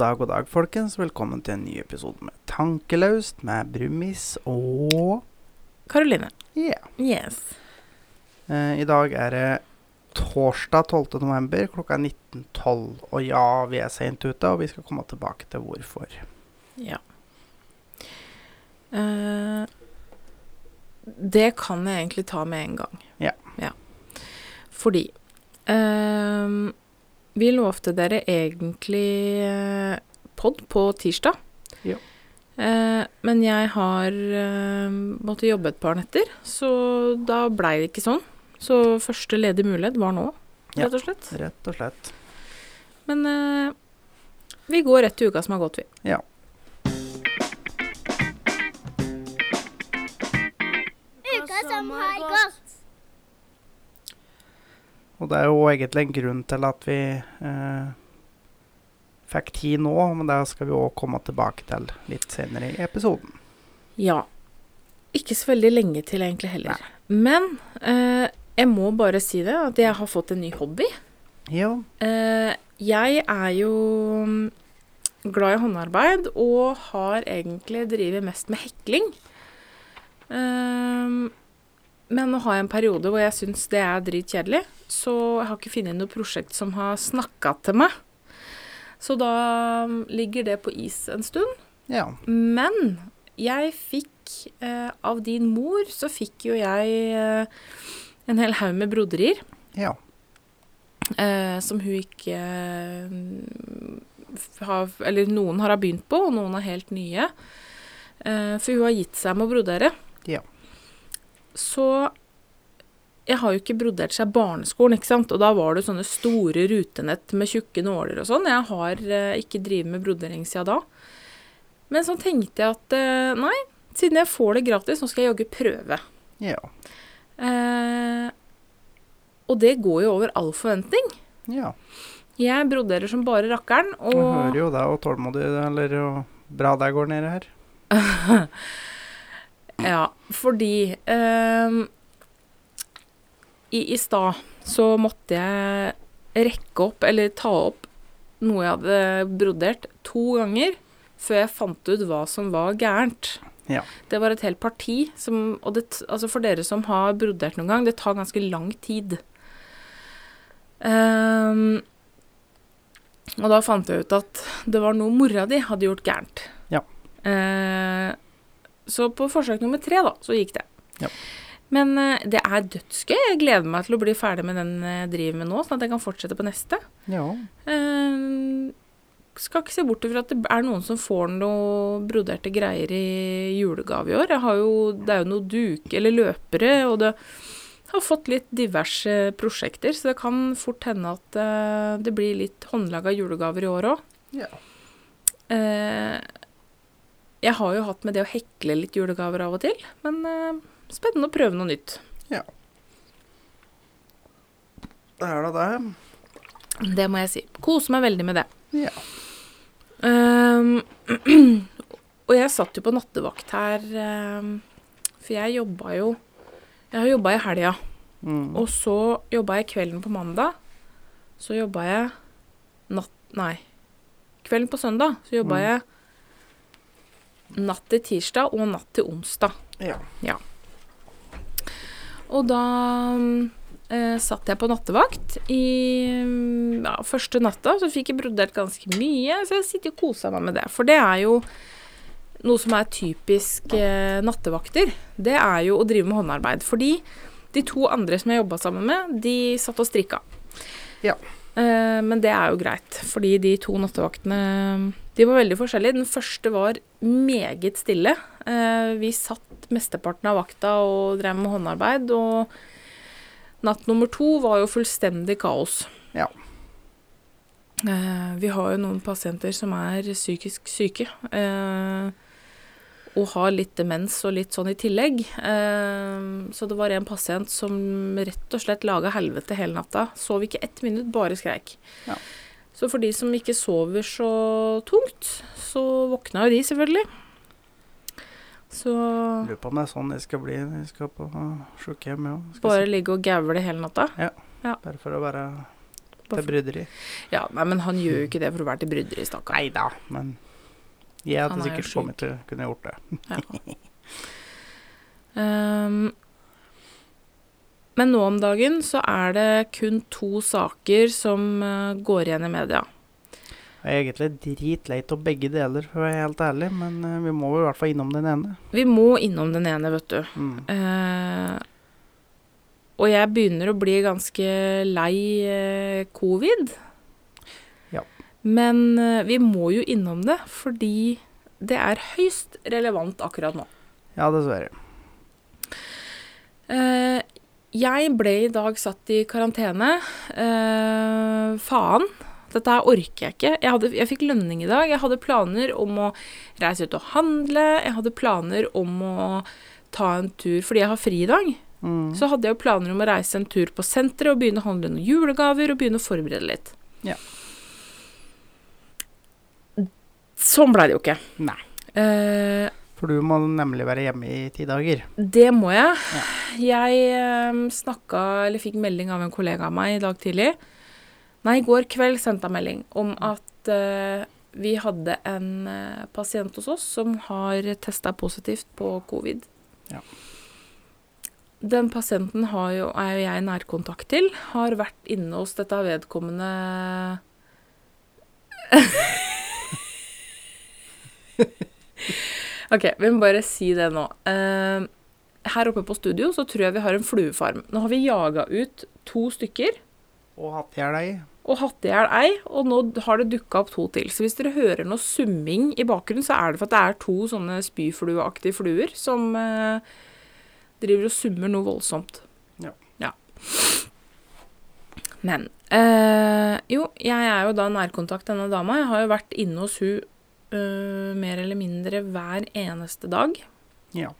Dag, god dag, folkens. Velkommen til en ny episode med Tankelaust med Brumis og Karoline. Yeah. Yes. Eh, I dag er det torsdag 12. november klokka 19.12. Og ja, vi er seint ute, og vi skal komme tilbake til hvorfor. Ja. Eh, det kan jeg egentlig ta med en gang. Ja. Fordi eh, vi lovte dere egentlig eh, pod på tirsdag. Ja. Eh, men jeg har eh, måttet jobbe et par netter, så da blei det ikke sånn. Så første ledige mulighet var nå, rett og slett. Ja, Rett og slett. Men eh, vi går rett til uka som har gått, vi. Ja. Uka som har gått. Og det er jo egentlig en grunn til at vi eh, fikk tid nå, men det skal vi òg komme tilbake til litt senere i episoden. Ja. Ikke så veldig lenge til egentlig heller. Men eh, jeg må bare si det, at jeg har fått en ny hobby. Ja. Eh, jeg er jo mm, glad i håndarbeid og har egentlig drevet mest med hekling. Eh, men nå har jeg en periode hvor jeg syns det er dritkjedelig, så jeg har ikke funnet noe prosjekt som har snakka til meg. Så da mm, ligger det på is en stund. Ja. Men jeg fikk eh, Av din mor så fikk jo jeg eh, en hel haug med broderier. Ja. Eh, som hun ikke eh, har Eller noen har begynt på, og noen er helt nye. Eh, for hun har gitt seg med å brodere. Ja. Så jeg har jo ikke brodert seg barneskolen, ikke sant. Og da var det sånne store rutenett med tjukke nåler og sånn. Jeg har eh, ikke drevet med brodering siden da. Men så tenkte jeg at eh, nei, siden jeg får det gratis, nå skal jeg jaggu prøve. Ja. Eh, og det går jo over all forventning. ja. Jeg broderer som bare rakkeren, og hører jo det, og tålmodig, eller og bra det går nede her. Ja, fordi eh, I, i stad så måtte jeg rekke opp, eller ta opp, noe jeg hadde brodert to ganger før jeg fant ut hva som var gærent. Ja. Det var et helt parti som Og det, altså for dere som har brodert noen gang, det tar ganske lang tid. Um, og da fant jeg ut at det var noe mora di hadde gjort gærent. Ja. Eh, så på forsøk nummer tre, da, så gikk det. Ja. Men eh, det er dødsgøy. Jeg gleder meg til å bli ferdig med den jeg driver med nå, sånn at jeg kan fortsette på neste. Ja. Uh, skal ikke se bort ifra at det er noen som får noe broderte greier i julegave i år. Jo, det er jo noe duke eller løpere, og det har fått litt diverse prosjekter, så det kan fort hende at uh, det blir litt håndlaga julegaver i år òg. Ja. Eh, jeg har jo hatt med det å hekle litt julegaver av og til, men uh, spennende å prøve noe nytt. Ja. Det er da det. Det må jeg si. Koser meg veldig med det. Ja. Um, og jeg satt jo på nattevakt her, um, for jeg jobba jo Jeg har jobba i helga, Mm. og så jobba jeg kvelden på mandag. Så jobba jeg natt Nei. Kvelden på søndag så jobba Mm. jeg natt til tirsdag og natt til onsdag. Ja. Og da eh, satt jeg på nattevakt. I mm, ja, første natta så fikk jeg brodert ganske mye, så jeg sitter og koser meg med det. For det er jo noe som er typisk eh, nattevakter. Det er jo å drive med håndarbeid. Fordi de to andre som jeg jobba sammen med, de satt og strikka. Ja. Eh, men det er jo greit, fordi de to nattevaktene de var veldig forskjellige. Den første var meget stille. Eh, vi satt mesteparten av vakta og drev med håndarbeid. Og natt nummer to var jo fullstendig kaos. Ja. Eh, vi har jo noen pasienter som er psykisk syke. Eh, og har litt demens og litt sånn i tillegg. Så det var en pasient som rett og slett laga helvete hele natta. Sov ikke ett minutt, bare skreik. Ja. Så for de som ikke sover så tungt, så våkna jo de, selvfølgelig. Så Lurer på om det er sånn jeg skal bli når jeg skal på sjukehjem. Ja. Bare si- ligge og gaule hele natta. Ja, Bare for å være til bryderi. Ja, nei, men han gjør jo ikke det for å være til bryderi, stakkar. Nei da, men jeg hadde er sikkert kommet til å kunne gjort det. Ehm, men nå om dagen så er det kun to saker som eh, går igjen i media. Jeg er egentlig dritlei av begge deler, for å være helt ærlig, men eh, vi må i hvert fall innom den ene. Vi må innom den ene, vet du. Mm. Eh, og jeg begynner å bli ganske lei eh, covid. Ja. Men eh, vi må jo innom det, fordi det er høyst relevant akkurat nå. Ja, dessverre. Jeg ble i dag satt i karantene. Eh, faen. Dette her orker jeg ikke. Jeg, hadde, jeg fikk lønning i dag. Jeg hadde planer om å reise ut og handle. Jeg hadde planer om å ta en tur fordi jeg har fri i dag. Mm. Så hadde jeg jo planer om å reise en tur på senteret og begynne å handle noen julegaver og begynne å forberede litt. Ja. Sånn blei det jo ikke. Nei. Eh, For du må nemlig være hjemme i ti dager. det må jeg. Ja. Jeg eh, snakka, eller fikk melding av en kollega av meg i dag tidlig. Nei, i går kveld sendte jeg melding om at uh, vi hadde en eh, pasient hos oss som har testa positivt på covid. Ja. Den pasienten har jo, er jo jeg nærkontakt til. Har vært inne hos dette vedkommende OK, vi må bare si det nå. Uh, her oppe på studio så tror jeg vi har en fluefarm. Nå har vi jaga ut to stykker Og hatt i hjel ei. og hatt i hjel ei, og nå har det dukka opp to til. Så hvis dere hører noe summing i bakgrunnen, så er det for at det er to sånne spyflueaktige fluer som uh, driver og summer noe voldsomt. Ja. ja. Men eh, Jo, jeg er jo da nærkontakt denne dama. Jeg har jo vært inne hos hun eh, mer eller mindre hver eneste dag. Ja.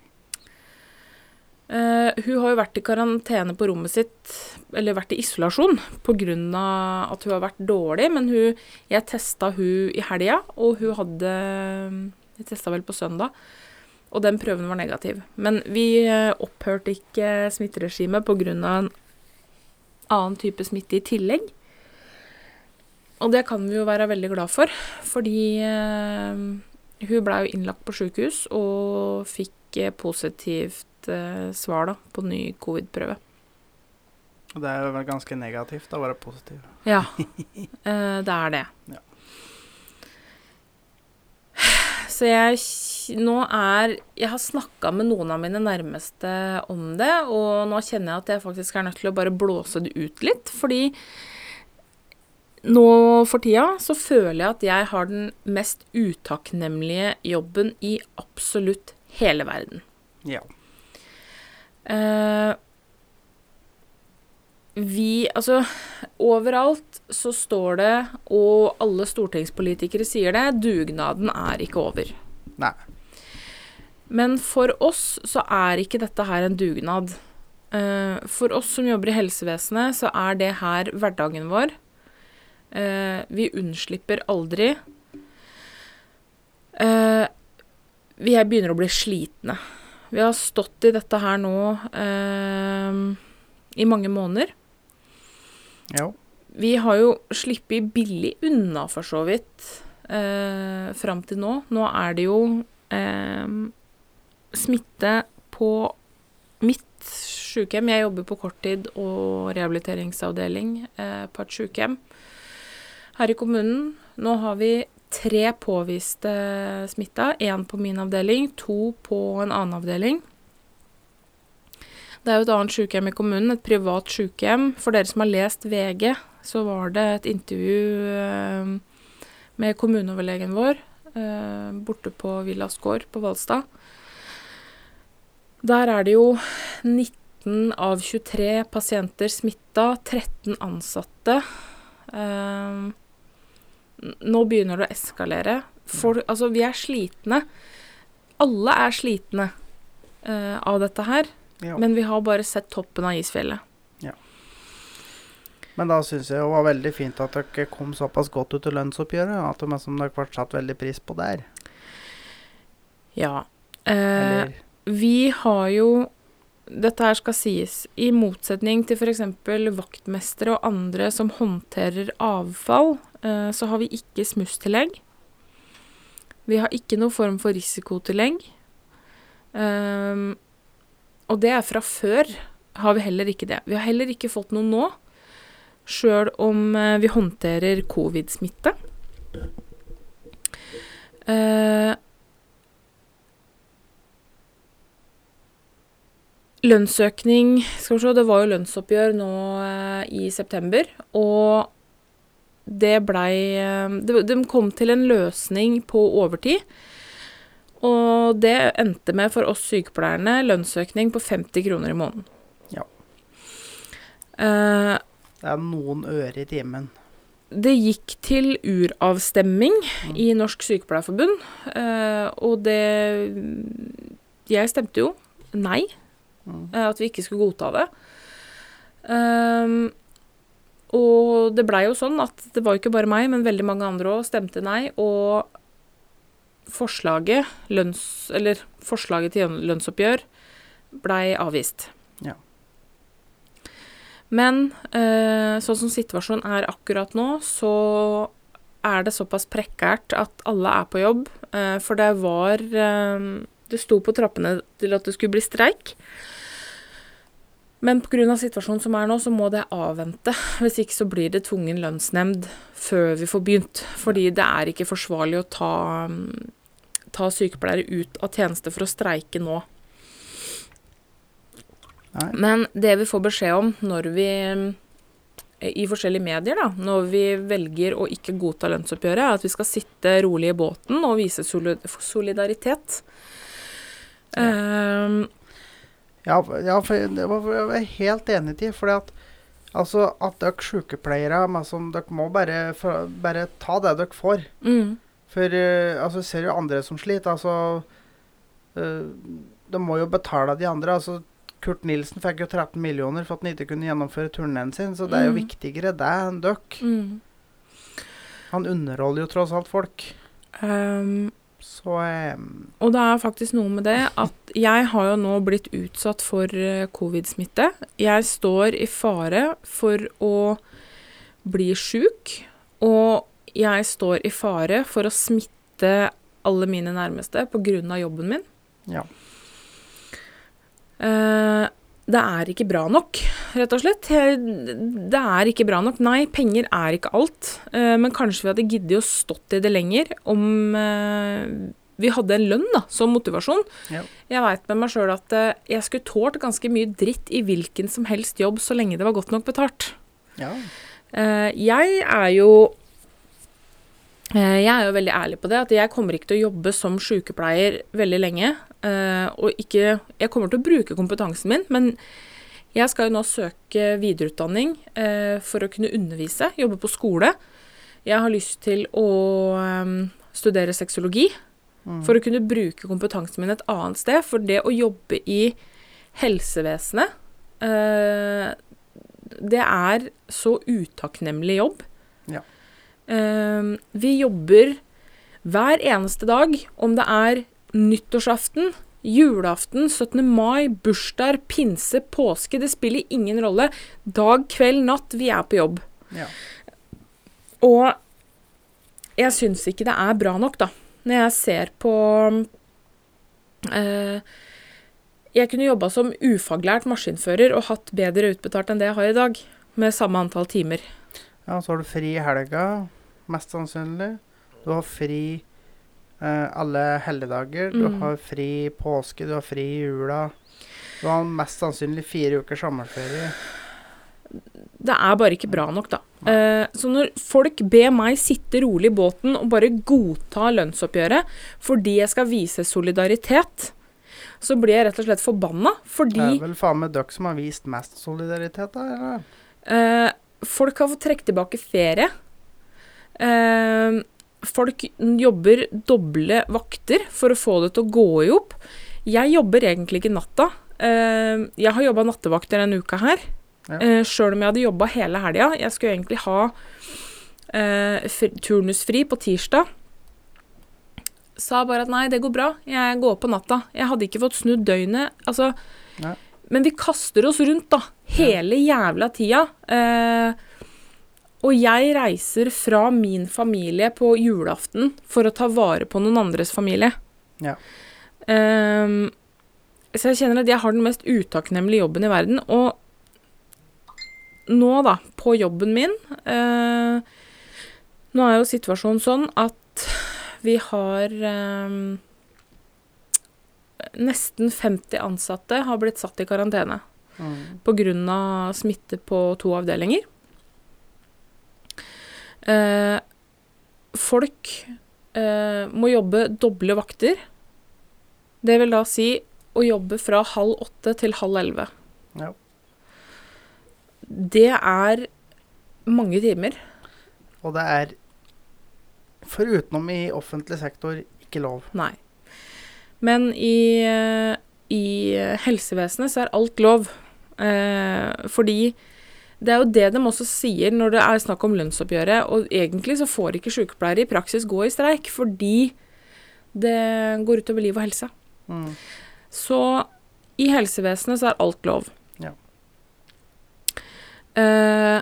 Uh, hun har jo vært i karantene på rommet sitt, eller vært i isolasjon, pga. at hun har vært dårlig. Men hun, jeg testa hun i helga, og hun hadde Jeg testa vel på søndag, og den prøven var negativ. Men vi eh, opphørte ikke smitteregimet pga. en annen type smitte i tillegg. Og det kan vi jo være veldig glad for, fordi eh, hun blei jo innlagt på sjukehus og fikk eh, positivt eh, svar da, på ny covid-prøve. Og det er vel ganske negativt å være positiv. Ja, eh, det er det. Ja. Så jeg nå er Jeg har snakka med noen av mine nærmeste om det, og nå kjenner jeg at jeg faktisk er nødt til å bare blåse det ut litt, fordi nå for tida så føler jeg at jeg har den mest utakknemlige jobben i absolutt hele verden. Ja. Eh, vi Altså, overalt så står det, og alle stortingspolitikere sier det, dugnaden er ikke over. Nei. Men for oss så er ikke dette her en dugnad. Eh, for oss som jobber i helsevesenet, så er det her hverdagen vår. Eh, vi unnslipper aldri. Eh, vi er begynner å bli slitne. Vi har stått i dette her nå eh, i mange måneder. Ja. Vi har jo sluppet billig unna, for så vidt, eh, fram til nå. Nå er det jo eh, smitte på mitt sykehjem. Jeg jobber på korttid og rehabiliteringsavdeling eh, på et sykehjem her i kommunen. Nå har vi tre påviste smitta. Én på min avdeling, to på en annen avdeling. Det er jo et annet sykehjem i kommunen, et privat sykehjem. For dere som har lest VG, så var det et intervju eh, med kommuneoverlegen vår eh, borte på Villas gård på Hvalstad. Der er det jo 19 av 23 pasienter smitta, 13 ansatte. Eh, nå begynner det å eskalere. For, altså, vi er slitne. Alle er slitne uh, av dette her. ja. Men vi har bare sett toppen av isfjellet. Ja. Men da syns jeg det var veldig fint at dere kom såpass godt ut i lønnsoppgjøret. At de som dere ble satt veldig pris på der. Ja. Uh, vi har jo dette her skal sies, i motsetning til f.eks. vaktmestere og andre som håndterer avfall, så har vi ikke smusstillegg. Vi har ikke noen form for risikotillegg. Um, og det er fra før, har vi heller ikke det. Vi har heller ikke fått noe nå, sjøl om eh, vi håndterer covid-smitte. Uh, lønnsøkning Skal vi se, det var jo lønnsoppgjør nå uh, i september, og det blei eh, De kom til en løsning på overtid. Og det endte med for oss sykepleierne lønnsøkning på 50 kroner i måneden. Ja. Eh, Det er noen øre i timen. det gikk til uravstemming Mm. i Norsk Sykepleierforbund, eh, og det Jeg stemte jo nei, Mm. eh, at vi ikke skulle godta det. Ehm, og det blei jo sånn at det var jo ikke bare meg, men veldig mange andre òg stemte nei, og forslaget, lønns, eller forslaget til lønnsoppgjør blei avvist. Ja. Men eh, sånn som situasjonen er akkurat nå, så er det såpass prekært at alle er på jobb. Eh, for det var eh, Det sto på trappene til at det skulle bli streik. Men pga. situasjonen som er nå, så må det avvente. Hvis ikke så blir det tvungen lønnsnemnd før vi får begynt. Fordi det er ikke forsvarlig å ta, mm, ta sykepleiere ut av tjeneste for å streike nå. Nei. Men det vi får beskjed om når vi i forskjellige medier, da, når vi velger å ikke godta lønnsoppgjøret, er at vi skal sitte rolig i båten og vise solidaritet. Ja, f- ja for det var jeg var helt enig i. For at, altså, at dere sykepleiere som, Dere må bare, for, bare ta det dere får. mm, For uh, altså, ser jo andre som sliter. Altså uh, De må jo betale de andre. altså Kurt Nilsen fikk jo 13 millioner for at han ikke kunne gjennomføre turneen sin, så det er jo Mm. viktigere det enn dere. mm. Han underholder jo tross alt folk. Ehm, Så eh, Og det er faktisk noe med det at jeg har jo nå blitt utsatt for eh, covid-smitte. Jeg står i fare for å bli sjuk, og jeg står i fare for å smitte alle mine nærmeste pga. jobben min. ja. Eh, det er ikke bra nok, rett og slett. Det er ikke bra nok. Nei, penger er ikke alt. Eh, men kanskje vi hadde giddet å stått i det lenger om eh, vi hadde en lønn da, som motivasjon. Ja. Jeg veit med meg sjøl at eh, jeg skulle tålt ganske mye dritt i hvilken som helst jobb så lenge det var godt nok betalt. ja. Jeg er jo Jeg er jo veldig ærlig på det, at jeg kommer ikke til å jobbe som sykepleier veldig lenge. Eh, og ikke Jeg kommer til å bruke kompetansen min, men jeg skal jo nå søke videreutdanning eh, for å kunne undervise, jobbe på skole. Jeg har lyst til å eh, studere sexologi Mm. for å kunne bruke kompetansen min et annet sted. For det å jobbe i helsevesenet eh, Det er så utakknemlig jobb. Ja. Eh, vi jobber hver eneste dag, om det er nyttårsaften, julaften, 17. mai, bursdag, pinse, påske. Det spiller ingen rolle. Dag, kveld, natt. Vi er på jobb. ja. Og jeg syns ikke det er bra nok, da. Når jeg ser på eh, Jeg kunne jobba som ufaglært maskinfører og hatt bedre utbetalt enn det jeg har i dag, med samme antall timer. Ja, så har du fri i helga, mest sannsynlig. Du har fri alle helligdager. Du Mm. har fri påske, du har fri i jula. Du har mest sannsynlig fire uker sommerferie. Det er bare ikke bra nok, da. Eh, så når folk ber meg sitte rolig i båten og bare godta lønnsoppgjøret fordi jeg skal vise solidaritet, så blir jeg rett og slett forbanna. Fordi Det er vel faen meg dere som har vist mest solidaritet, da? Eller? Eh, folk har fått trekke tilbake ferie. Eh, folk jobber doble vakter for å få det til å gå i hop. Jeg jobber egentlig ikke natta. Eh, jeg har jobba nattevakter denne uka her, Ja. eh, sjøl om jeg hadde jobba hele helga. Jeg skulle egentlig ha eh, turnusfri på tirsdag. Sa bare at nei, det går bra. Jeg går på natta. Jeg hadde ikke fått snudd døgnet. Altså, ja. men vi kaster oss rundt, da. Hele jævla tida. Eh, og jeg reiser fra min familie på julaften for å ta vare på noen andres familie. Ja. Um, så jeg kjenner at jeg har den mest utakknemlige jobben i verden. Og nå, da, på jobben min uh, Nå er jo situasjonen sånn at vi har um, Nesten 50 ansatte har blitt satt i karantene Mm. pga. smitte på to avdelinger. Eh, folk eh, må jobbe doble vakter. Det vil da si å jobbe fra halv åtte til halv elleve. Ja. Det er mange timer. Og det er forutenom i offentlig sektor ikke lov. Nei. Men i, eh, i helsevesenet så er alt lov. Eh, fordi det er jo det de også sier når det er snakk om lønnsoppgjøret. Og egentlig så får ikke sykepleiere i praksis gå i streik fordi det går utover liv og helse. Mm. Så i helsevesenet så er alt lov. Ja. Eh,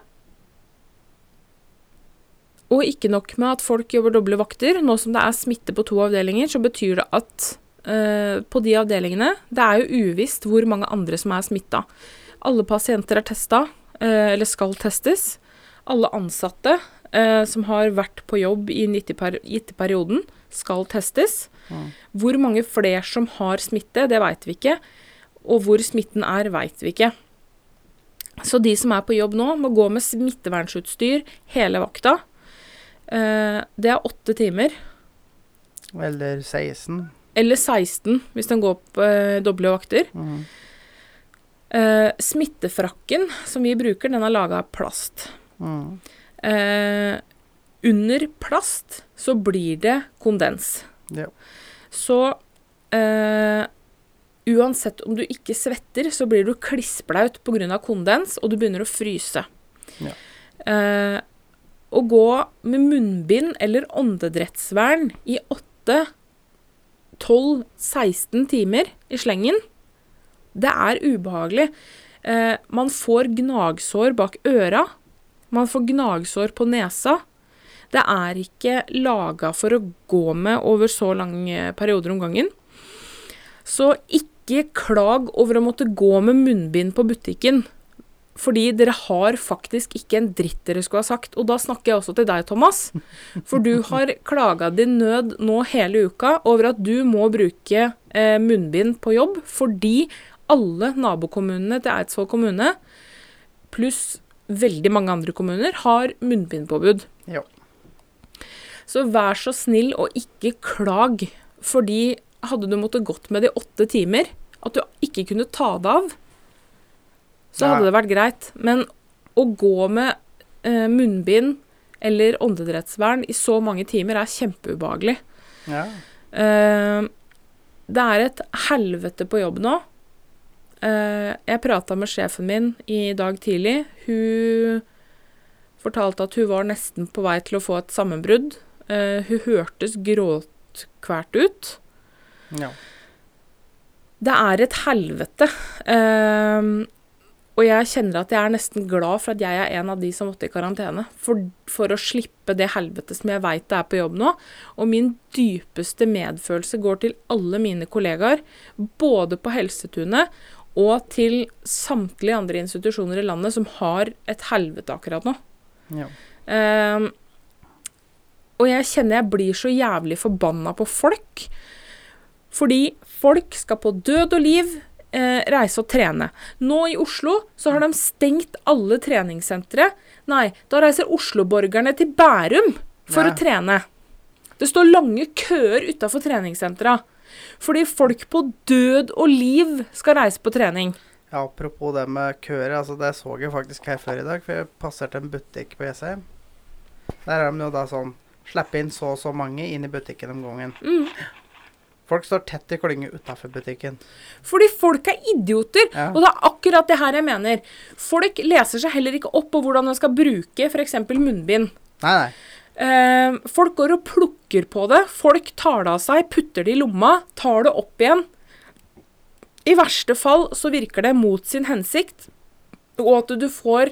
og ikke nok med at folk jobber doble vakter. Nå som det er smitte på to avdelinger, så betyr det at eh, på de avdelingene Det er jo uvisst hvor mange andre som er smitta. Alle pasienter er testa, eller skal testes. Alle ansatte eh, som har vært på jobb i den gitte per gitte perioden, skal testes. Hvor mange flere som har smitte, det veit vi ikke. Og hvor smitten er, veit vi ikke. Så de som er på jobb nå, må gå med smittevernsutstyr hele vakta. Eh, det er åtte timer. Eller 16. Eller 16 hvis den går på eh, doble vakter. Mm. Eh, smittefrakken som vi bruker, den er laga av plast. Mm. Uh, under plast så blir det kondens. Ja. Så uh, uansett om du ikke svetter, så blir du klissblaut pga. kondens, og du begynner å fryse. Ja. Uh, å gå med munnbind eller åndedrettsvern i 8, 12, 16 timer i slengen, det er ubehagelig. Eh, man får gnagsår bak øra. Man får gnagsår på nesa. Det er ikke laga for å gå med over så lange perioder om gangen. Så ikke klag over å måtte gå med munnbind på butikken. Fordi dere har faktisk ikke en dritt dere skulle ha sagt. Og da snakker jeg også til deg, Thomas. For du har klaga din nød nå hele uka over at du må bruke eh, munnbind på jobb fordi alle nabokommunene til Eidsvoll kommune, pluss veldig mange andre kommuner, har munnbindpåbud. Ja. Så vær så snill og ikke klag, fordi hadde du måttet gått med det i åtte timer, at du ikke kunne ta det av, så hadde det vært greit. Men å gå med eh, munnbind eller åndedrettsvern i så mange timer er kjempeubehagelig. ja. Eh, det er et helvete på jobb nå. Eh, jeg prata med sjefen min i dag tidlig. Hun fortalte at hun var nesten på vei til å få et sammenbrudd. Eh, hun hørtes gråtkvært ut. ja. Det er et helvete. Eh, og jeg kjenner at jeg er nesten glad for at jeg er en av de som måtte i karantene. For, for å slippe det helvetet som jeg veit det er på jobb nå. Og min dypeste medfølelse går til alle mine kollegaer, både på Helsetunet og til samtlige andre institusjoner i landet som har et helvete akkurat nå. ja. Um, og jeg kjenner jeg blir så jævlig forbanna på folk. Fordi folk skal på død og liv eh, reise og trene. Nå i Oslo så har de stengt alle treningssentre. Nei, da reiser Oslo-borgerne til Bærum for Nei. å trene. Det står lange køer utafor treningssentra. Fordi folk på død og liv skal reise på trening. Ja, apropos det med køer, altså det så jeg faktisk her før i dag, for jeg passerte en butikk på Jessheim. Der er de jo da sånn Slippe inn så og så mange inn i butikken om gangen. Mm. Folk står tett i klynge utafor butikken. Fordi folk er idioter. Ja. Og det er akkurat det her jeg mener. Folk leser seg heller ikke opp på hvordan de skal bruke f.eks. munnbind. Nei, nei. Eh, folk går og plukker på det. Folk tar det av seg, putter det i lomma, tar det opp igjen. I verste fall så virker det mot sin hensikt, og at du får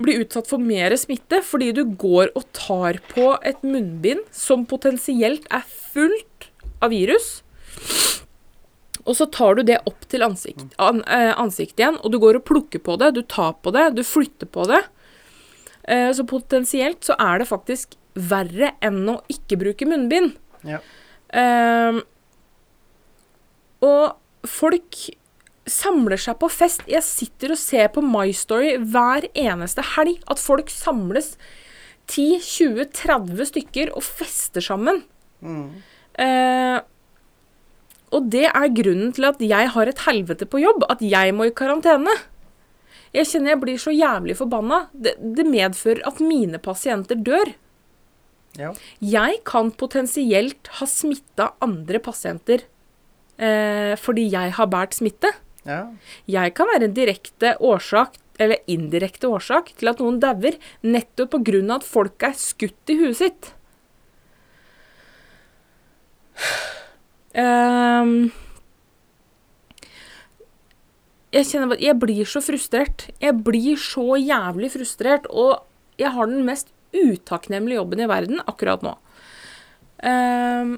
bli utsatt for mer smitte fordi du går og tar på et munnbind som potensielt er fullt av virus. Og så tar du det opp til ansikt, an, eh, ansiktet igjen, og du går og plukker på det, du tar på det, du flytter på det. Eh, så potensielt så er det faktisk verre enn å ikke bruke munnbind. Ja. Uh, og folk samler seg på fest. Jeg sitter og ser på My Story hver eneste helg at folk samles 10-20-30 stykker og fester sammen. Mm. Uh, og det er grunnen til at jeg har et helvete på jobb, at jeg må i karantene. Jeg kjenner jeg blir så jævlig forbanna. Det, det medfører at mine pasienter dør. Ja. Jeg kan potensielt ha smitta andre pasienter eh, fordi jeg har båret smitte. ja. Jeg kan være en direkte årsak, eller indirekte årsak, til at noen dauer, nettopp av at folk er skutt i huet sitt. Um, jeg kjenner at jeg blir så frustrert. Jeg blir så jævlig frustrert, og jeg har den mest utakknemlige jobben i verden akkurat nå. Ehm,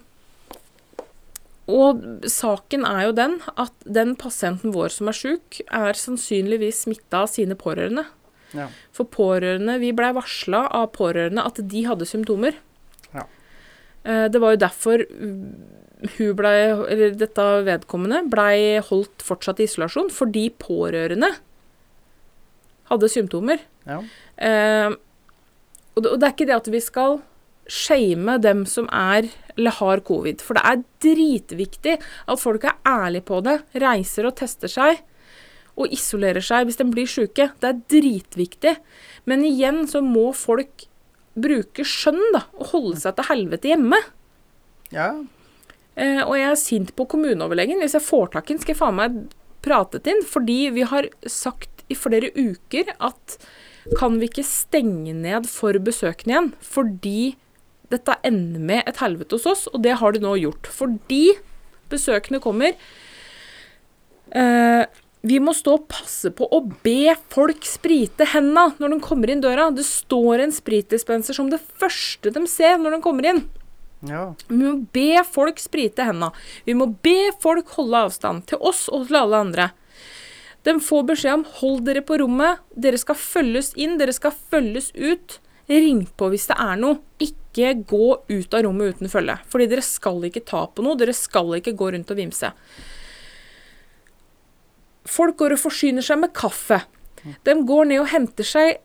og saken er jo den at den pasienten vår som er sjuk, er sannsynligvis smitta av sine pårørende. Ja. For pårørende, vi blei varsla av pårørende at de hadde symptomer. Ja. Eh, Det var jo derfor hun ble, eller dette vedkommende, blei holdt fortsatt i isolasjon, fordi pårørende hadde symptomer. Ja. Eh, og, det, og det er ikke det at vi skal shame dem som er eller har covid. For det er dritviktig at folk er ærlige på det, reiser og tester seg. Og isolerer seg hvis de blir syke. Det er dritviktig. Men igjen så må folk bruke skjønn da, og holde seg til helvete hjemme. ja. Eh, og jeg er sint på kommuneoverlegen. Hvis jeg får tak i den, skal jeg faen meg prate til den. Fordi vi har sagt i flere uker at kan vi ikke stenge ned for besøkende igjen? Fordi dette ender med et helvete hos oss, og det har de nå gjort. Fordi besøkende kommer. Eh, vi må stå og passe på å be folk sprite henda når de kommer inn døra. Det står en spritdispenser som det første de ser når de kommer inn. ja. Vi må be folk sprite henda. Vi må be folk holde avstand til oss og til alle andre. De får beskjed om 'hold dere på rommet', dere skal følges inn, dere skal følges ut. Ring på hvis det er noe. Ikke gå ut av rommet uten følge. Fordi dere skal ikke ta på noe, dere skal ikke gå rundt og vimse. Folk går og forsyner seg med kaffe. De går ned og henter seg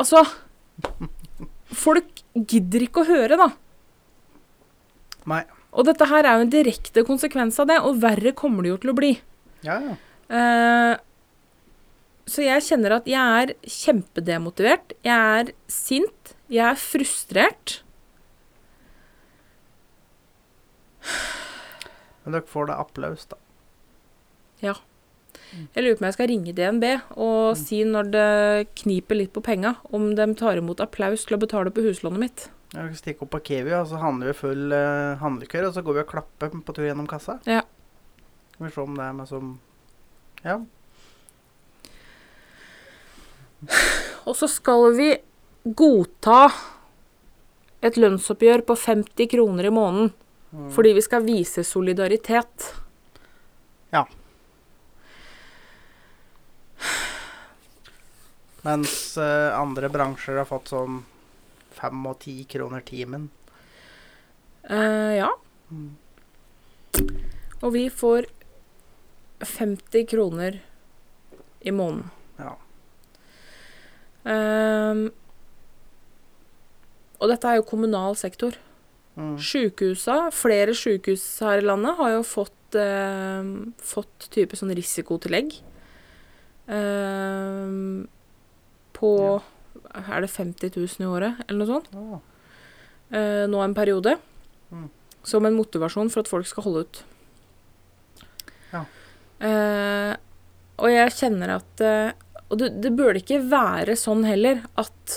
Altså Folk gidder ikke å høre, da. Nei. Og dette her er jo en direkte konsekvens av det, og verre kommer det jo til å bli. Ja, ja. Eh, så jeg kjenner at jeg er kjempedemotivert. Jeg er sint. Jeg er frustrert. Men dere får det applaus, da. Ja. Jeg lurer på om jeg skal ringe DNB og si når det kniper litt på penga, om de tar imot applaus til å betale på huslånet mitt. Ja, vi stikker opp på Kiwi, og så handler vi full uh, handlekør, og så går vi og klapper på tur gjennom kassa. Ja. Skal vi se om det er meg som Ja. Og så skal vi godta et lønnsoppgjør på 50 kroner i måneden. Mm. Fordi vi skal vise solidaritet. Ja. Mens uh, andre bransjer har fått sånn fem og ti kroner timen. Uh, ja. Mm. Og vi får 50 kroner i måneden. Ja. Um, og dette er jo kommunal sektor. Mm. Flere sjukehus her i landet har jo fått, eh, fått type sånn risikotillegg. Eh, på Er det 50 000 i året, eller noe sånt? Ja. eh, nå en periode. Mm. Som en motivasjon for at folk skal holde ut. Ja. Eh, og jeg kjenner at uh, Og det, det burde ikke være sånn heller at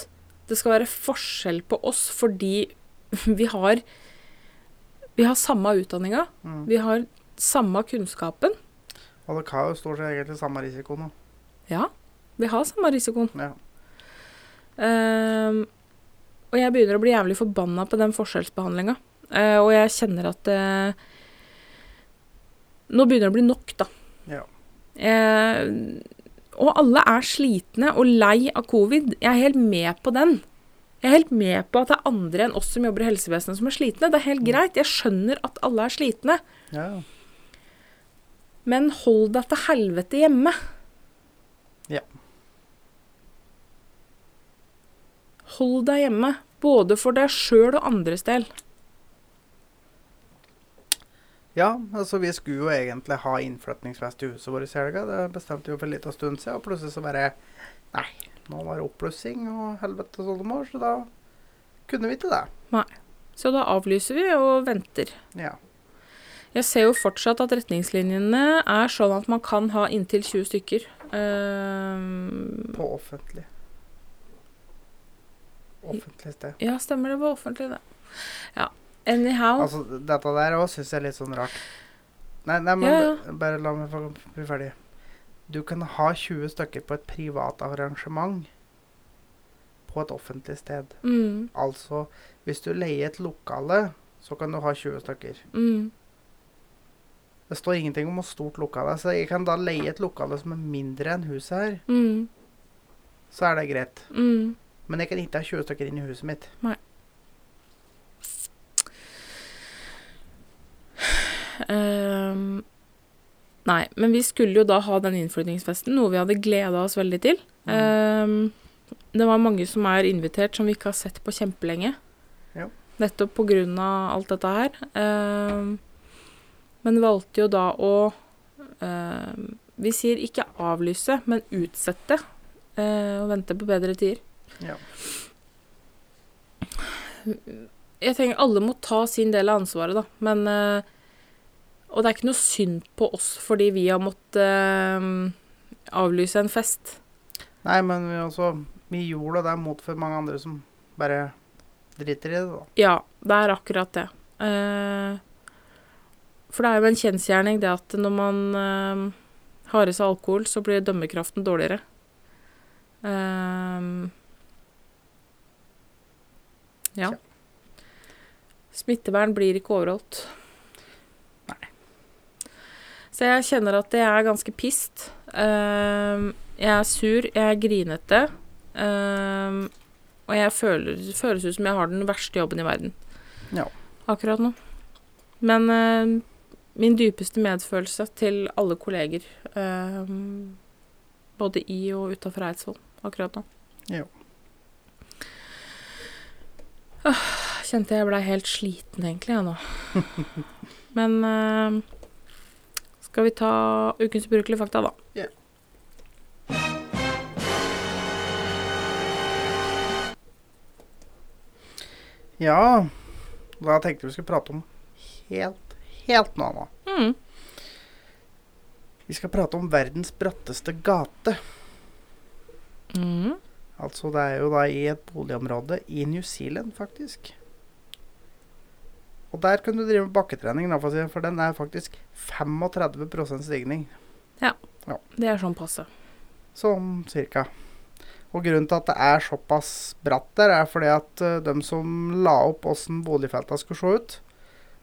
det skal være forskjell på oss fordi vi har Vi har samme utdanninga. Mm. Vi har samme kunnskapen. Og dere har jo stort sett egentlig samme risiko nå. Ja, vi har samme risikoen. Ja. Uh, og jeg begynner å bli jævlig forbanna på den forskjellsbehandlinga. Uh, og jeg kjenner at uh, Nå begynner det å bli nok, da. Ja. Eh, og alle er slitne og lei av covid. Jeg er helt med på den. Jeg er helt med på at det er andre enn oss som jobber i helsevesenet som er slitne. Det er helt greit. Jeg skjønner at alle er slitne. Ja. Men hold deg til helvete hjemme. Ja. Hold deg hjemme. Både for deg sjøl og andres del. Ja, altså vi skulle jo egentlig ha innflytningsfest i huset vårt i helga. Det bestemte vi jo for en liten stund siden, og plutselig så bare Nei, nå var det oppblussing og helvete sånn oldemor, så da kunne vi ikke det. Nei. Så da avlyser vi og venter. Ja. Jeg ser jo fortsatt at retningslinjene er sånn at man kan ha inntil 20 stykker. Ehm, På offentlig. Offentlig sted. ja, stemmer det På offentlig, det. Ja. Anyhow. Altså, dette der òg syns jeg er litt sånn rart. Nei, nei men Ja, ja. bare la meg få bli ferdig. Du kan ha 20 stykker på et privat arrangement på et offentlig sted. mm, Altså, hvis du leier et lokale, så kan du ha 20 stykker. mm, Det står ingenting om hvor stort lokale er, så jeg kan da leie et lokale som er mindre enn huset her. mm, Så er det greit. mm. Men jeg kan ikke ha 20 stykker inn i huset mitt. Ehm, nei, men vi skulle jo da ha den innflyttingsfesten, noe vi hadde gleda oss veldig til. Ehm, det var mange som er invitert som vi ikke har sett på kjempelenge. Ja. Nettopp av alt dette her. Um, men valgte jo da å um, Vi sier ikke avlyse, men utsette. Uh, og vente på bedre tider. Ja. Jeg tenker alle må ta sin del av ansvaret, da. Men eh, Og det er ikke noe synd på oss fordi vi har måttet eh, avlyse en fest. Nei, men vi, også, vi gjorde det mot for mange andre som bare driter i det, da. Ja, det er akkurat det. Eh, for det er jo en kjensgjerning det at når man eh, har i seg alkohol, så blir dømmekraften dårligere. Eh, ja. Smittevern blir ikke overholdt. Så jeg kjenner at jeg er ganske pissed. Eh, jeg er sur, jeg er grinete. eh, og jeg føler, det føles ut som jeg har den verste jobben i verden Ja. akkurat nå. Men eh, min dypeste medfølelse til alle kolleger, både i og utafor Eidsvoll akkurat nå. Ja. Åh, kjente jeg blei helt sliten egentlig, jeg nå. Men skal vi ta ukens ubrukelige fakta, da? Ja. Ja, da tenkte vi skulle prate om helt, helt noe annet. Mm. Vi skal prate om verdens bratteste gate. Mm. Altså, det er jo da i et boligområde i New Zealand, faktisk. Og der kan du drive med bakketrening, da, for, si, for den er faktisk 35% stigning. Det er sånn passe. Sånn cirka. Og grunnen til at det er såpass bratt der, er fordi at uh, de som la opp åssen boligfelta skulle se ut,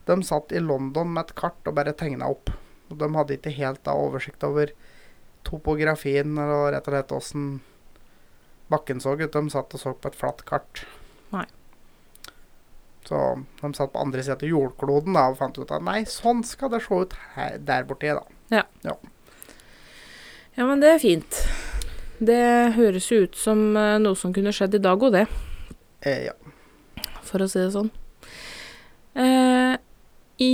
de satt i London med et kart og bare tegna opp. Og de hadde ikke helt da oversikt over topografien eller rett og slett åssen bakken så ut. De satt og så på et flatt kart. Så de satt på andre siden av jordkloden da, og fant ut at nei, sånn skal det se ut her, der borti, da. Ja, men det er fint. Det høres jo ut som eh, noe som kunne skjedd i dag òg, det. Eh, ja. for å si det sånn. Eh, i,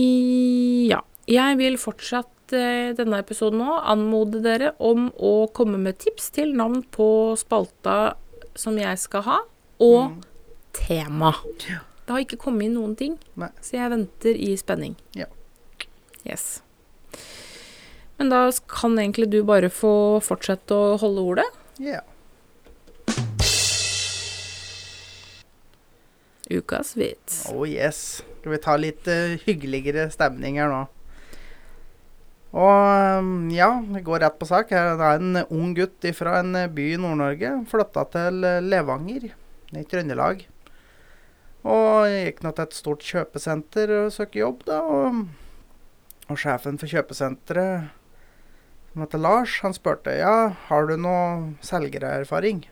ja. Jeg vil fortsatt eh, denne episoden nå anmode dere om å komme med tips til navn på spalta som jeg skal ha, og Mm. tema. Det har ikke kommet inn noen ting, Nei. så jeg venter i spenning. Ja. Yes. Men da kan egentlig du bare få fortsette å holde ordet. Ja. Ukas vits. Oh yes. Skal vi ta litt uh, hyggeligere stemning her nå? Og um, ja, vi går rett på sak. Det er en ung gutt fra en by i Nord-Norge. Flytta til eh, Levanger i Trøndelag. Og gikk nå til et stort kjøpesenter og søkte jobb, da. Og, og sjefen for kjøpesenteret, som heter Lars, han spurte ja, har du noe selgererfaring.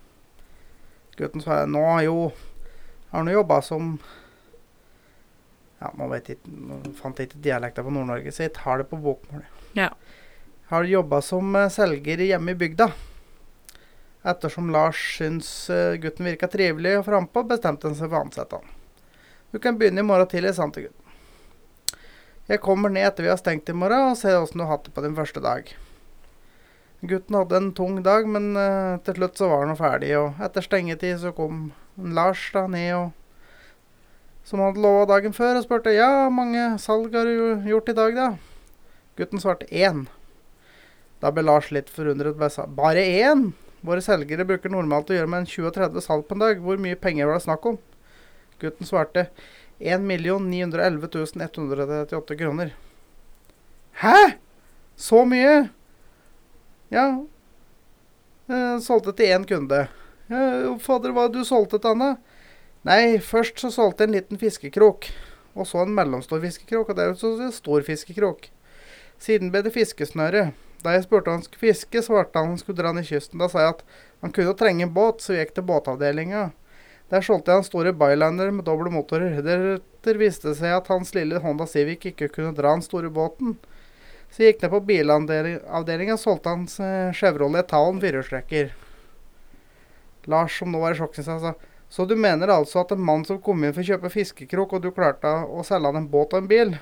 Gutten sa nå jo, har nå jobba som ja, nå, vet jeg, nå fant jeg ikke dialekta på Nord-Norge, så jeg tar det på bokmål. Ja. Har jobba som eh, selger hjemme i bygda. Ettersom Lars syns eh, gutten virka trivelig og frampå, bestemte han seg for å ansette han. Du kan begynne i morgen tidlig, sa han til gutten. Jeg kommer ned etter vi har stengt i morgen, og ser åssen du har hatt det på din første dag. Gutten hadde en tung dag, men eh, til slutt så var han ferdig, og etter stengetid så kom Lars da ned og som han hadde lova dagen før, og spurte ja, mange salg har du gjort i dag, da? Gutten svarte én. Da ble Lars litt forundret. Bare én? Våre selgere bruker normalt å gjøre med en 20-30 salg på en dag. Hvor mye penger var det snakk om? Gutten svarte 1 911 138 kroner. Hæ? Så mye? Ja. Jeg solgte til én kunde. Ja, fader, hva du solgte til han, da? Nei, først så solgte jeg en liten fiskekrok. Og så en mellomstor fiskekrok, og deretter en stor fiskekrok. Siden ble det fiskesnøre. Da jeg spurte om han skulle fiske, svarte han han skulle dra ned kysten. Da sa jeg at han kunne trenge en båt, så vi gikk til båtavdelinga. Der solgte jeg han store Byliner med doble motorer. Deretter viste det seg at hans lille Honda Civic ikke kunne dra den store båten. Så jeg gikk ned på bilavdelinga og solgte hans Chevrolet Taon firehjulstrekker. Lars, som nå var i sjokk, sa så du mener altså at en mann som kom inn for å kjøpe fiskekrok, og du klarte å selge han en båt og en bil?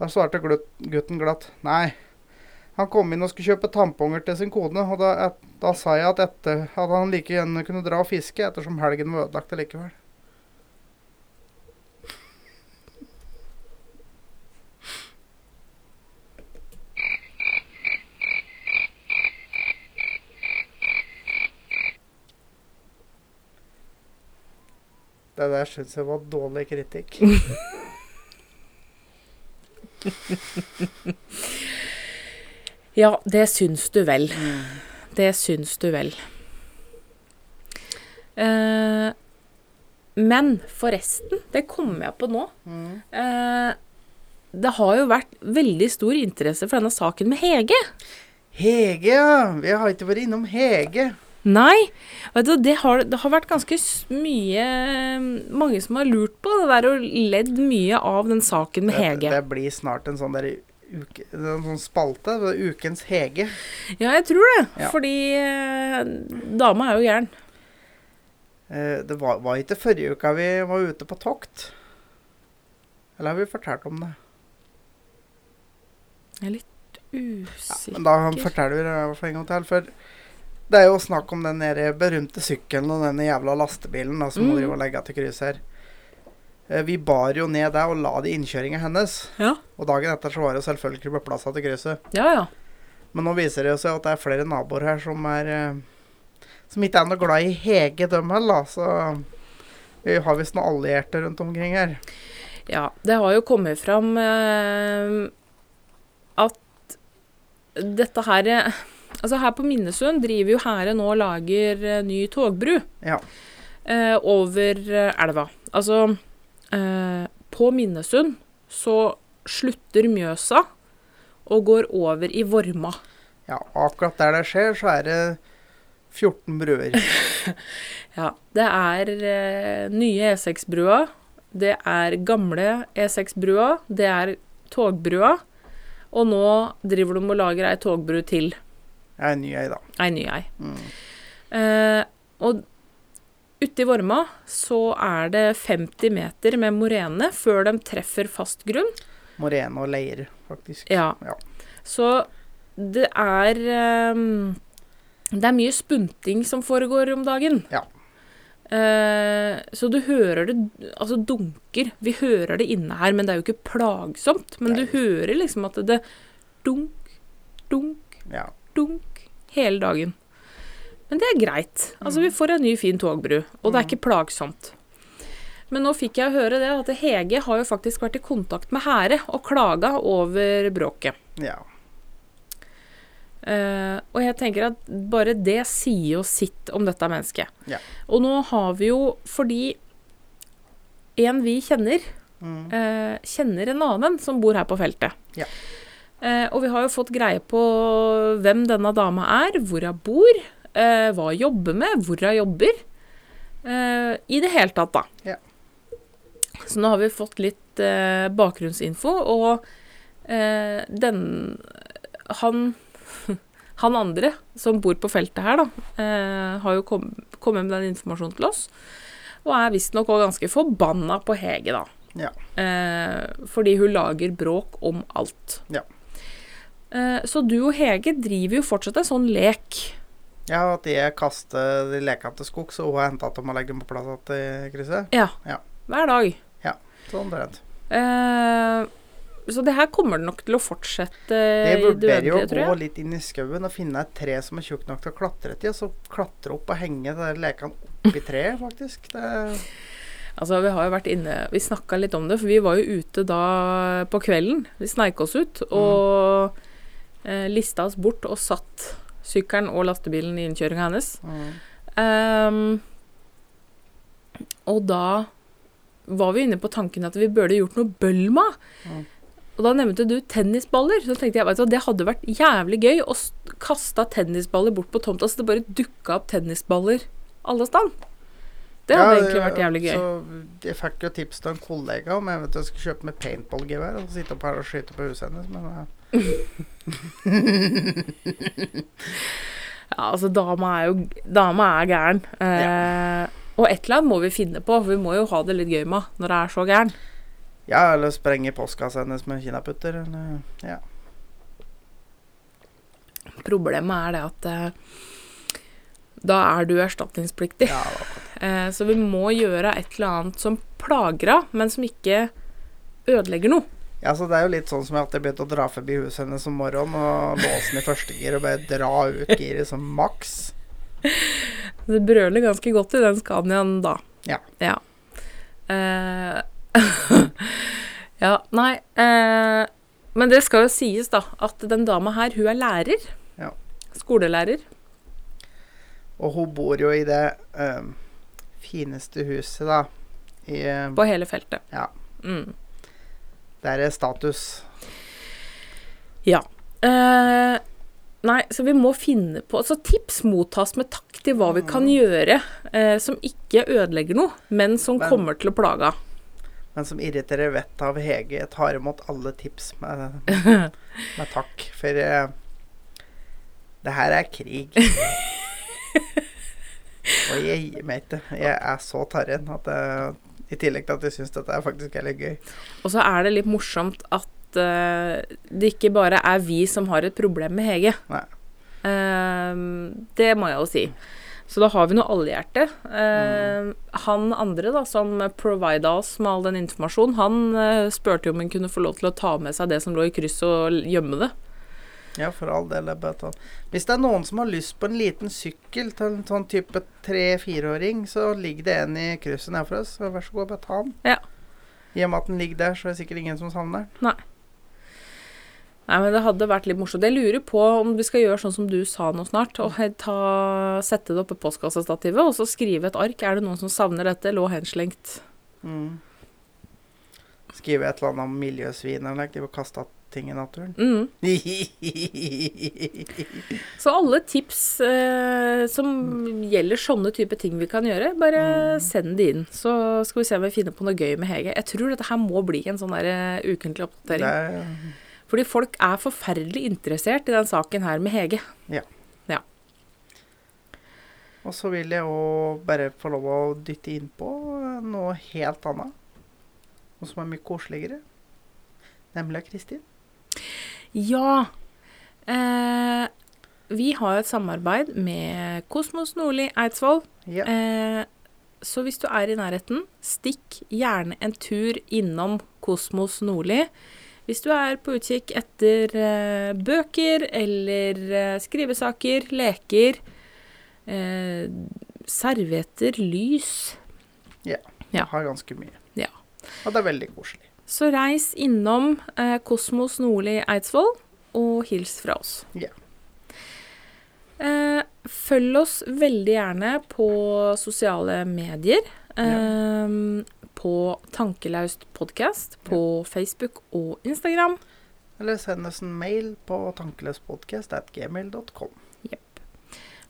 Da svarte gutten glatt nei. Han kom inn og skulle kjøpe tamponger til sin kone, og da, et, da sa jeg at, etter, at han like gjerne kunne dra og fiske, ettersom helgen var ødelagt likevel. Det der syns jeg var dårlig kritikk. Ja, det syns du vel. Det syns du vel. Eh, men forresten, det kommer jeg på nå. Mm. Eh, det har jo vært veldig stor interesse for denne saken med Hege. Hege, ja. Vi har ikke vært innom Hege. Nei, du, det har, det har vært ganske mye Mange som har lurt på det der og ledd mye av den saken med Det, Hege. det blir snart en sånn der uke, en sånn spalte. Ukens Hege. Ja, jeg tror det. Ja. Fordi eh, dama er jo gæren. Eh, det var, var ikke forrige uka vi var ute på tokt. Eller har vi fortalt om det? Jeg er litt usikker. Ja, Men da forteller vi det i hvert fall en gang til. For det er jo snakk om den berømte sykkelen og denne jævla lastebilen da, som Mm. driver og legger til kryss her. Eh, Vi bar jo ned der og la det i innkjøringa hennes. Ja. Og dagen etter så var det selvfølgelig på plass til krysset. ja, ja. Men nå viser det seg at det er flere naboer her som er eh, Som ikke er noe glad i Hege, dem heller. Så vi har visst noen allierte rundt omkring her. Ja, det har jo kommet fram eh, at dette her eh, Altså her på Minnesund driver jo Hære nå og lager ny togbru Ja. eh, over elva. Altså På Minnesund så slutter Mjøsa og går over i Vorma. ja. Akkurat der det skjer, så er det 14 bruer. Ja, det er eh, nye E6-brua, det er gamle E6-brua, det er togbrua, og nå driver de og lager ei togbru til. Ei ny ei, da. Ei ny ei. Mm. Eh, og ute i Vorma så er det 50 meter med morene før de treffer fast grunn. Morene og leir, faktisk. Ja. Ja. Så det er um, Det er mye spunting som foregår om dagen. Ja. Uh, så du hører det Altså dunker. Vi hører det inne her, men det er jo ikke plagsomt. Men Nei. du hører liksom at det dunk, dunk, Ja. dunk hele dagen. Men det er greit. Altså, vi får en ny, fin togbru, og det er ikke plagsomt. Men nå fikk jeg høre det at Hege har jo faktisk vært i kontakt med Hære og klaga over bråket. ja. Uh, og jeg tenker at bare det sier jo sitt om dette mennesket. Ja. Og nå har vi jo, fordi en vi kjenner, Mm. uh, kjenner en annen som bor her på feltet. Ja. Uh, og vi har jo fått greie på hvem denne dama er, hvor hun bor, eh, hva jeg jobber med, hvor jeg jobber. Eh, I det hele tatt, da. Ja. Så nå har vi fått litt eh, bakgrunnsinfo, og eh, den Han han andre som bor på feltet her, da, eh, har jo kom, kommet med den informasjonen til oss. Og er visstnok òg ganske forbanna på Hege, da. Ja. Eh, fordi hun lager bråk om alt. Ja. Så du og Hege driver jo fortsatt en sånn lek. Ja, at jeg kaster de lekene til skogs, og hun har henta dem og legger dem på plass igjen i krysset. Ja. Ja. Hver dag. Ja, Sånn omtrent. Uh, så det her kommer det nok til å fortsette i det vurderer jo å gå litt inn i skauen og finne et tre som er tjukt nok til å klatre til, og så klatre opp og henge de lekene oppi treet, faktisk. Det, Altså, vi har jo vært inne Vi snakka litt om det, for vi var jo ute da på kvelden. Vi sneik oss ut og eh, lista oss bort og satt sykkelen og lastebilen i innkjøringa hennes. mm. Um, og da var vi inne på tanken at vi burde gjort noe bølma. Mm. Og da nevnte du tennisballer. Så tenkte jeg vet du, det hadde vært jævlig gøy å kaste tennisballer bort på tomta, så det bare dukka opp tennisballer alle steder. Det hadde Ja, egentlig vært jævlig gøy. Så jeg fikk jo tips til en kollega om jeg vet jeg skulle kjøpe med paintballgevær og sitte opp her og skyte på huset hennes, men eh, Ja, altså, dama er jo Dama er gæren. Eh, Og et eller annet må vi finne på, for vi må jo ha det litt gøy med når det er så gæren. ja, eller sprenge postkassa hennes med kinaputter, eller ja. Problemet er det at eh, da er du erstatningspliktig. ja. Eh, så vi må gjøre et eller annet som plager henne, men som ikke ødelegger noe. Ja, så Det er jo litt sånn som at jeg begynte å dra forbi huset hennes om morgenen og låse den i første gir og bare dra ut giret som maks. Det brøler ganske godt i den Scaniaen da. Ja. Ja. Eh, ja, nei eh, Men det skal jo sies, da, at den dama her, hun er lærer. Ja. Skolelærer. Og hun bor jo i det eh, fineste huset, da. I, eh, På hele feltet. Ja. Mm. Der er status. Ja. Eh, nei, så vi må finne på Så tips mottas med takk til hva vi kan gjøre eh, som ikke ødelegger noe, men som Men- kommer til å plage. Men som irriterer vettet av Hege. Jeg tar imot alle tips med, med takk. For eh, det her er krig. Og jeg gir meg ikke. Jeg er så tarren at jeg, i tillegg til at jeg syns dette er faktisk er litt gøy. Og så er det litt morsomt at uh, det ikke bare er vi som har et problem med Hege. Eh, det må jeg jo si. Så da har vi noe allhjerte. Eh, Han andre da, som provida oss med all den informasjonen, han eh, spurte om han kunne få lov til å ta med seg det som lå i krysset, og gjemme det. Ja, for all del. bare ta- Hvis det er noen som har lyst på en liten sykkel til en sånn type tre-fireåring, så ligger det en i krysset nede for oss. Så vær så god, bare ta den. Ja. I og med at den ligger der, så er det sikkert ingen som savner den. Nei, Nei, men det hadde vært litt morsomt. Jeg lurer på om vi skal gjøre sånn som du sa nå snart, og ta, sette det oppe i postkassestativet, og så skrive et ark. Er det noen som savner dette? Lå henslengt. Mm. Skrive et eller annet om miljøsvin eller noe. De får kasta ting i naturen. Mm. Så alle tips eh, som gjelder sånne type ting vi kan gjøre, bare send det inn. Så skal vi se om vi finner på noe gøy med Hege. Jeg tror dette her må bli en sånn der eh, ukentlig Det oppdatering. er, Fordi folk er forferdelig interessert i den saken her med Hege. og så vil jeg òg bare få lov å dytte innpå noe helt annet. Noe som er mye koseligere. Nemlig Kristin. Ja. Eh, vi har et samarbeid med Kosmos Nordli Eidsvoll. Ja. Eh, så hvis du er i nærheten, stikk gjerne en tur innom Kosmos Nordli. Hvis du er på utkikk etter eh, bøker eller eh, skrivesaker, leker, eh, servietter, lys, Ja. Har ganske mye. Ja. Og det er veldig koselig. Så reis innom eh, Kosmos Nordli Eidsvoll og hils fra oss. Ja. Eh, følg oss veldig gjerne på sosiale medier. Eh, På Tankelaust podkast på Facebook og Instagram. Eller send oss en mail på tankeløspodkast.gmail.com.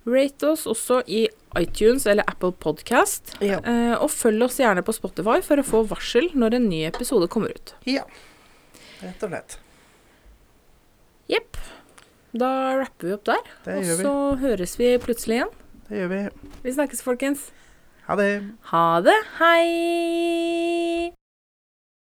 Rate oss også i iTunes eller Apple Podcast. Ja. Eh, og følg oss gjerne på Spotify for å få varsel når en ny episode kommer ut. ja. Rett og slett. Jepp. Da rapper vi opp der. Det og gjør vi. så høres vi plutselig igjen. Det gjør vi. Vi snakkes, folkens. Ha det. Ha det. Hei!